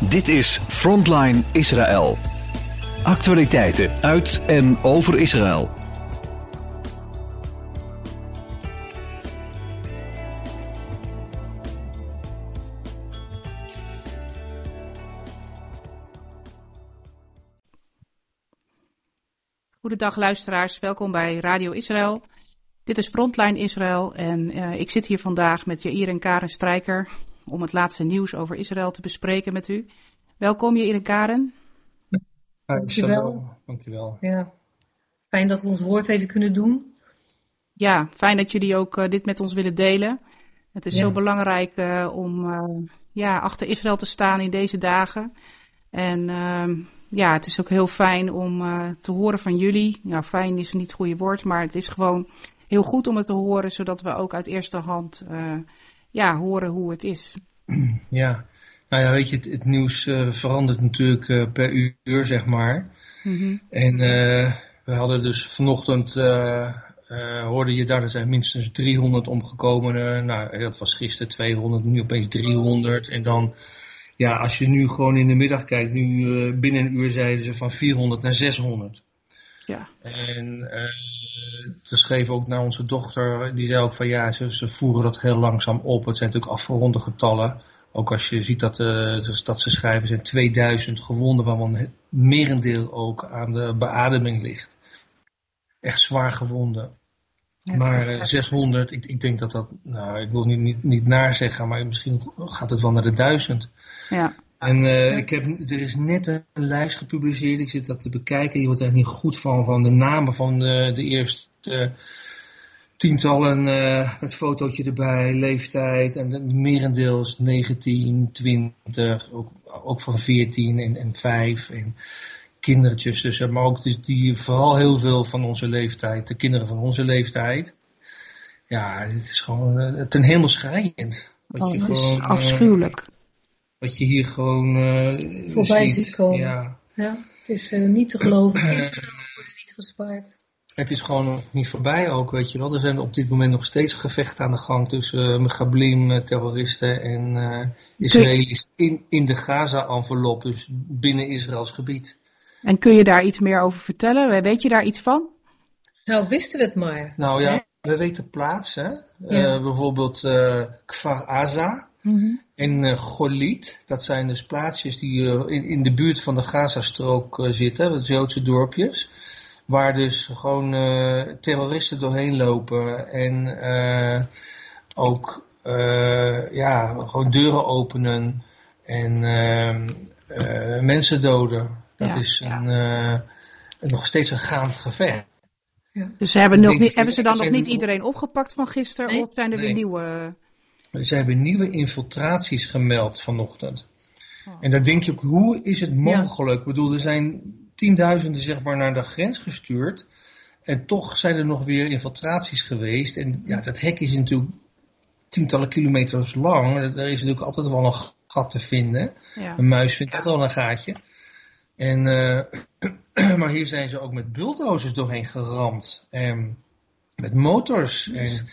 Dit is Frontline Israël. Actualiteiten uit en over Israël. Goedendag luisteraars, welkom bij Radio Israël. Dit is Frontline Israël en uh, ik zit hier vandaag met Jair en Karen Strijker om het laatste nieuws over Israël te bespreken met u. Welkom Jair en Karen. Dankjewel. Dankjewel. Ja. Fijn dat we ons woord even kunnen doen. Ja, fijn dat jullie ook uh, dit met ons willen delen. Het is ja. zo belangrijk uh, om ja, achter Israël te staan in deze dagen. En ehm, ja, het is ook heel fijn om te horen van jullie. Ja, fijn is niet het goede woord, maar het is gewoon heel goed om het te horen, zodat we ook uit eerste hand uh, ja, horen hoe het is. Ja, nou ja, weet je, het, het nieuws uh, verandert natuurlijk uh, per uur, zeg maar. Mm -hmm. En we hadden dus vanochtend, hoorde je daar, er zijn minstens 300 omgekomen. nou, dat was gisteren 200, nu opeens 300. En dan, ja, als je nu gewoon in de middag kijkt, nu binnen een uur zeiden ze van 400 naar 600. Ja. En ze schreef ook naar onze dochter, die zei ook van ja, ze, ze voeren dat heel langzaam op. Het zijn natuurlijk afgeronde getallen. Ook als je ziet dat, uh, dat ze schrijven, zijn 2000 gewonden, waarvan het merendeel ook aan de beademing ligt. Echt zwaar gewonden. Ja, maar uh, 600, ik, ik denk dat dat, nou, ik wil niet, niet, niet naar zeggen, maar misschien gaat het wel naar de 1000. Ja. En uh, ik heb, er is net een lijst gepubliceerd, ik zit dat te bekijken. Je wordt er niet goed van, van de namen van de, de eerste uh, tientallen, uh, met fotootje erbij, leeftijd. En de merendeel is 19, 20, ook, ook van 14 en, en 5 en kindertjes. Dus, maar ook die, die, vooral heel veel van onze leeftijd, de kinderen van onze leeftijd. Ja, dit is gewoon ten hemel schrijend. Wat oh, dat gewoon, is afschuwelijk wat je hier gewoon uh, voorbij ziet. ziet komen. Ja. ja het is uh, niet te geloven. Kinderen worden niet gespaard. Het is gewoon nog niet voorbij ook, weet je wel. Er zijn op dit moment nog steeds gevechten aan de gang tussen uh, Megablim, terroristen en uh, Israëli's in, in de Gaza-envelop, dus binnen Israëls gebied. En kun je daar iets meer over vertellen? Weet je daar iets van? Nou, wisten we het maar. Nou ja, hè? we weten plaatsen. Ja. bijvoorbeeld Kfar Aza. Mm -hmm. En uh, Golit, dat zijn dus plaatsjes die uh, in, in de buurt van de Gazastrook uh, zitten, dat Joodse dorpjes. Waar dus gewoon terroristen doorheen lopen en ook ja, gewoon deuren openen en mensen doden. Dat ja, is een, ja. nog steeds een gaand gevecht. Ja. Dus ze hebben, nog niet, hebben ze dan nog niet iedereen opgepakt van gisteren nee? of zijn er nee. weer nieuwe... Ze hebben nieuwe infiltraties gemeld vanochtend. Oh. En dan denk je ook, hoe is het mogelijk? Ja. Ik bedoel, er zijn tienduizenden zeg maar naar de grens gestuurd. En toch zijn er nog weer infiltraties geweest. En ja, dat hek is natuurlijk tientallen kilometers lang. Er is natuurlijk altijd wel een gat te vinden. Ja. Een muis vindt altijd wel een gaatje. En, uh, maar hier zijn ze ook met bulldozers doorheen geramd. En met motors. En,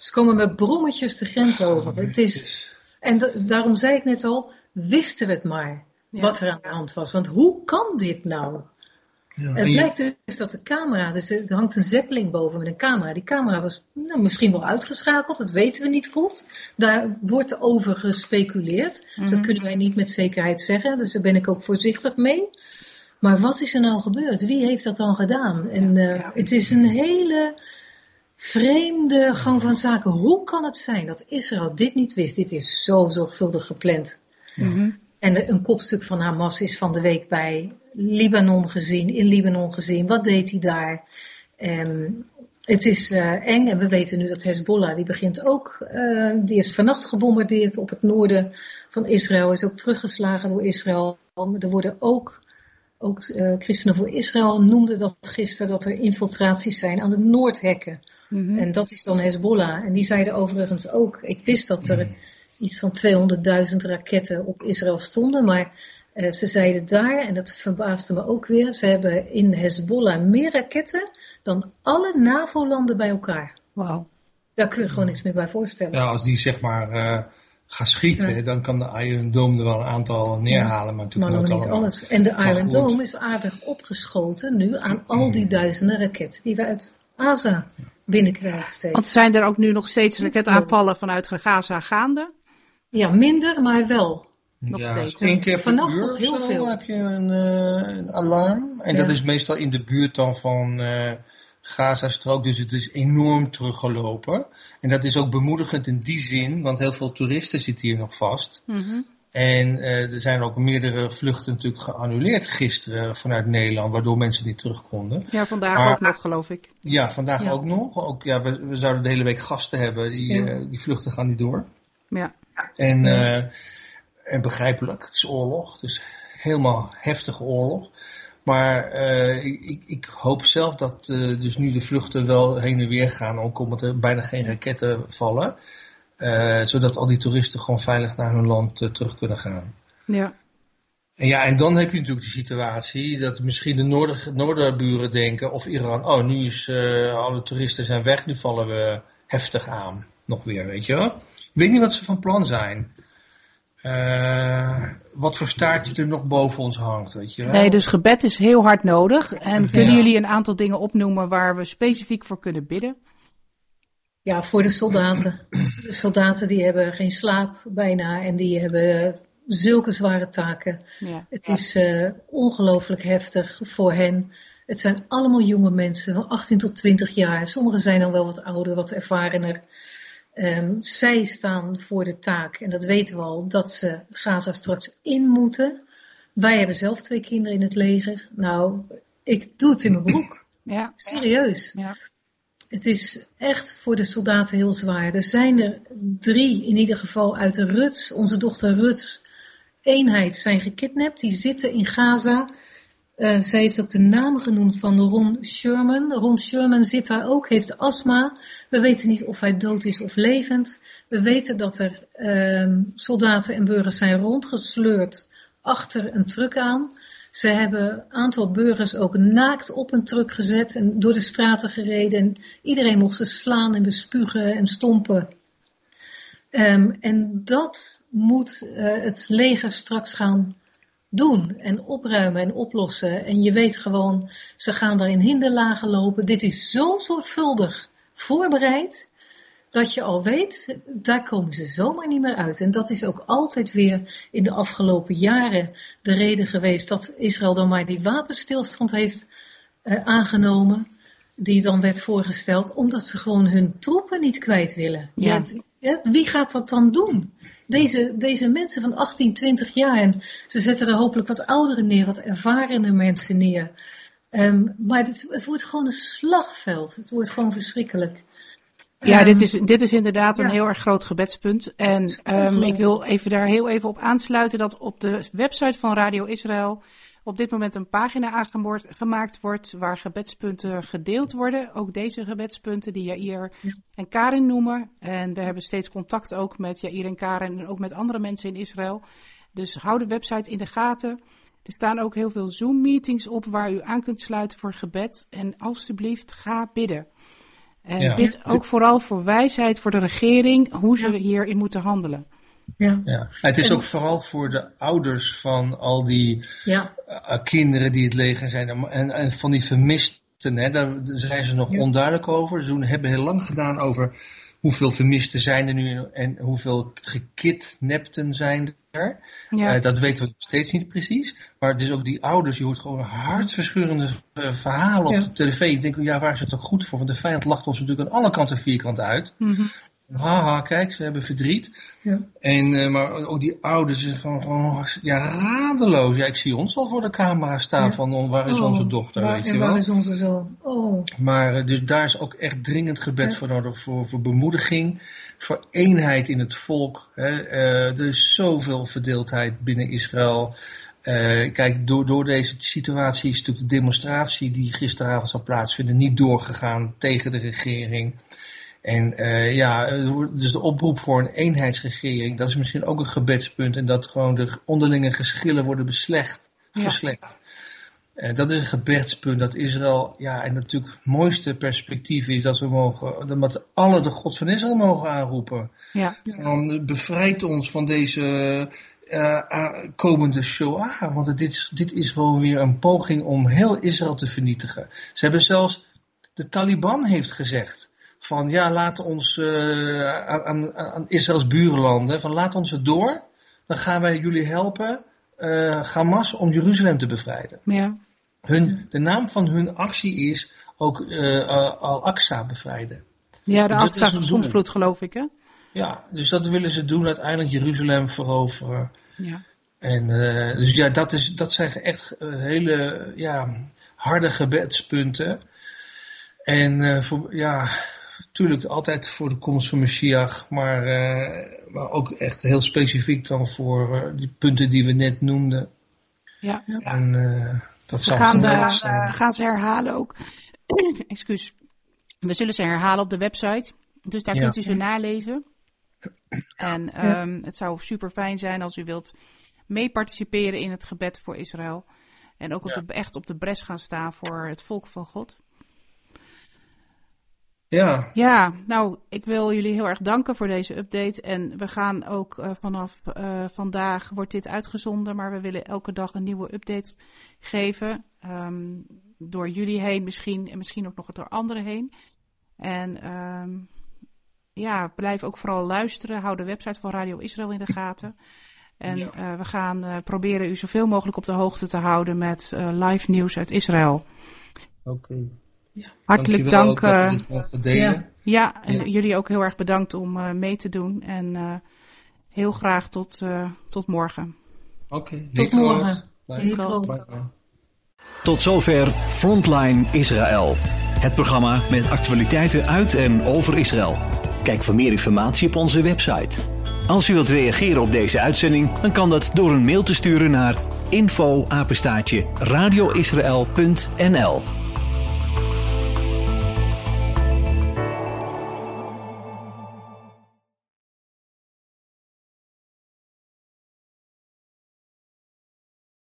ze komen met brommetjes de grens over. Het is, en daarom zei ik net al, wisten we het maar ja. wat er aan de hand was. Want hoe kan dit nou? Ja, het blijkt dus dat de camera, dus er hangt een zeppeling boven met een camera. Die camera was nou, misschien wel uitgeschakeld, dat weten we niet goed. Daar wordt over gespeculeerd. Mm -hmm. Dat kunnen wij niet met zekerheid zeggen, dus daar ben ik ook voorzichtig mee. Maar wat is er nou gebeurd? Wie heeft dat dan gedaan? En uh, ja. het is een hele vreemde gang van zaken. Hoe kan het zijn dat Israël dit niet wist? Dit is zo zorgvuldig gepland. Mm -hmm. En een kopstuk van Hamas is van de week bij Libanon gezien, in Libanon gezien. Wat deed hij daar? Um, het is uh, eng en we weten nu dat Hezbollah, die begint ook, uh, die is vannacht gebombardeerd op het noorden van Israël, is ook teruggeslagen door Israël. Er worden ook, ook uh, Christenen voor Israël noemden dat gisteren, dat er infiltraties zijn aan de noordhekken. Mm -hmm. En dat is dan Hezbollah. En die zeiden overigens ook, ik wist dat er iets van 200.000 raketten op Israël stonden, maar uh, ze zeiden daar, en dat verbaasde me ook weer, ze hebben in Hezbollah meer raketten dan alle NAVO-landen bij elkaar. Wauw. Daar kun je gewoon niks meer bij voorstellen. Ja, als die zeg maar uh, gaat schieten, dan kan de Iron Dome er wel een aantal neerhalen. Maar, maar nog niet alles. En de Iron Dome is aardig opgeschoten nu aan al die duizenden raketten die we uit Gaza binnenkrijgen steeds. Want zijn er ook nu nog steeds raketaanvallen vanuit Gaza gaande? Ja, minder, maar wel. Nog ja, steeds. Eén keer per uur nog heel veel. heb je een, uh, een alarm. En dat is meestal in de buurt dan van uh, Gaza-strook. Dus het is enorm teruggelopen. En dat is ook bemoedigend in die zin, want heel veel toeristen zitten hier nog vast. Mm En uh, er zijn ook meerdere vluchten natuurlijk geannuleerd gisteren vanuit Nederland, waardoor mensen niet terug konden. Ja, vandaag ook nog, geloof ik. Ja, vandaag ook nog. Ook, ja, we, we, zouden de hele week gasten hebben, die, ja. die vluchten gaan niet door. Ja. En, en begrijpelijk, het is oorlog, het is helemaal heftige oorlog. Maar uh, ik, ik, hoop zelf dat uh, dus nu de vluchten wel heen en weer gaan, ook omdat er bijna geen raketten vallen. Uh, zodat al die toeristen gewoon veilig naar hun land terug kunnen gaan. Ja. En ja, en dan heb je natuurlijk de situatie dat misschien de noorder, noorderburen denken, of Iran, oh nu is alle toeristen zijn weg, nu vallen we heftig aan. Nog weer, weet je wel. Ik weet niet wat ze van plan zijn. Uh, wat voor staartje er nog boven ons hangt, weet je wel? Nee, dus gebed is heel hard nodig. En kunnen jullie een aantal dingen opnoemen waar we specifiek voor kunnen bidden? Ja, voor de soldaten. De soldaten die hebben geen slaap bijna en die hebben zulke zware taken. Ja. Het is uh, ongelooflijk heftig voor hen. Het zijn allemaal jonge mensen, van 18 tot 20 jaar. Sommigen zijn dan wel wat ouder, wat ervarener. Um, zij staan voor de taak, en dat weten we al, dat ze Gaza straks in moeten. Wij hebben zelf twee kinderen in het leger. Nou, ik doe het in mijn broek. Ja. Serieus. Ja. Het is echt voor de soldaten heel zwaar. Er zijn er drie in ieder geval uit de Ruts, onze dochter Ruts eenheid, zijn gekidnapt. Die zitten in Gaza. Uh, zij heeft ook de naam genoemd van Ron Sherman. Ron Sherman zit daar ook, heeft astma. We weten niet of hij dood is of levend. We weten dat er uh, soldaten en burgers zijn rondgesleurd achter een truck aan. Ze hebben een aantal burgers ook naakt op een truck gezet en door de straten gereden. En iedereen mocht ze slaan en bespugen en stompen. Um, en dat moet uh, het leger straks gaan doen en opruimen en oplossen. En je weet gewoon, ze gaan daar in hinderlagen lopen. Dit is zo zorgvuldig voorbereid, dat je al weet, daar komen ze zomaar niet meer uit. En dat is ook altijd weer in de afgelopen jaren de reden geweest dat Israël dan maar die wapenstilstand heeft uh, aangenomen, die dan werd voorgesteld, omdat ze gewoon hun troepen niet kwijt willen. Ja. Ja wie gaat dat dan doen? Deze, deze mensen van 18, 20 jaar, en ze zetten er hopelijk wat oudere neer, wat ervarene mensen neer. Um, maar het, het, wordt gewoon een slagveld. Het wordt gewoon verschrikkelijk. Ja, um, dit, is, dit is inderdaad een heel erg groot gebedspunt. En um, ik wil even daar heel even op aansluiten dat op de website van Radio Israël op dit moment een pagina aangemaakt wordt waar gebedspunten gedeeld worden. Ook deze gebedspunten die Jair ja. en Karin noemen. En we hebben steeds contact ook met Jair en Karin en ook met andere mensen in Israël. Dus hou de website in de gaten. Er staan ook heel veel Zoom-meetings op waar u aan kunt sluiten voor gebed. En alstublieft, ga bidden. En ja. bid ook vooral voor wijsheid voor de regering, hoe ze hierin moeten handelen. Ja. ja. Het is en, ook vooral voor de ouders van al die ja. uh, kinderen die het leger zijn en, en van die vermisten. Hè, daar zijn ze nog ja. onduidelijk over. Ze hebben heel lang gedaan over hoeveel vermisten zijn er nu en hoeveel gekidnapten zijn er. Ja. Uh, dat weten we nog steeds niet precies. Maar het is ook die ouders, je hoort gewoon hartverscheurende verhalen op de tv. Ik denk, ja, waar is het ook goed voor? Want de vijand lacht ons natuurlijk aan alle kanten vierkant uit. Mm -hmm. Haha, kijk, ze hebben verdriet. Ja. En, uh, maar ook die ouders zijn gewoon, gewoon ja, radeloos. Ja, ik zie ons al voor de camera staan ja. van waar is oh, onze dochter, waar, weet je wel. waar is onze zoon? Oh. Maar uh, dus daar is ook echt dringend gebed ja. voor nodig, voor, voor bemoediging, voor eenheid in het volk. Hè. Uh, er is zoveel verdeeldheid binnen Israël. kijk, door, door deze situatie is natuurlijk de demonstratie die gisteravond zal plaatsvinden niet doorgegaan tegen de regering. En uh, ja, dus de oproep voor een eenheidsregering, dat is misschien ook een gebedspunt. En dat gewoon de onderlinge geschillen worden beslecht, ja. verslecht. Uh, dat is een gebedspunt dat Israël, ja, en natuurlijk het mooiste perspectief is dat we mogen, dat alle de God van Israël mogen aanroepen. Ja. Van, bevrijd ons van deze uh, komende Shoah, want dit is, dit is gewoon weer een poging om heel Israël te vernietigen. Ze hebben zelfs, de Taliban heeft gezegd, van ja, laat ons uh, aan, aan, Israëls buurlanden, van laat ons het door, dan gaan wij jullie helpen, uh, Hamas, om Jeruzalem te bevrijden. Ja. Hun, de naam van hun actie is ook uh, Al-Aqsa bevrijden. Ja, de Aqsa zondvloed geloof ik hè? Ja, dus dat willen ze doen, uiteindelijk Jeruzalem veroveren. Ja. En dus ja, dat, is, dat zijn echt hele ja, harde gebedspunten. En uh, voor, ja, natuurlijk altijd voor de komst van Mashiach, maar, uh, maar ook echt heel specifiek dan voor die punten die we net noemden. Ja. En dat we gaan, de, we gaan ze herhalen ook. Excuus. We zullen ze herhalen op de website. Dus daar kunt u ze nalezen. En um, het zou super fijn zijn als u wilt mee participeren in het gebed voor Israël. En ook op de, echt op de bres gaan staan voor het volk van God. Ja. Ja, nou, ik wil jullie heel erg danken voor deze update. En we gaan ook uh, vanaf uh, vandaag wordt dit uitgezonden, maar we willen elke dag een nieuwe update geven. Um, door jullie heen misschien en misschien ook nog door anderen heen. En um, ja, blijf ook vooral luisteren. Hou de website van Radio Israël in de gaten. En ja. uh, we gaan proberen u zoveel mogelijk op de hoogte te houden met live nieuws uit Israël. Oké. Okay. Hartelijk dank. ja. ja, en ja. jullie ook heel erg bedankt om mee te doen. En heel graag tot, tot morgen. Oké, okay. tot morgen. Tot zover Frontline Israël. Het programma met actualiteiten uit en over Israël. Kijk voor meer informatie op onze website. Als u wilt reageren op deze uitzending, dan kan dat door een mail te sturen naar info radioisrael.nl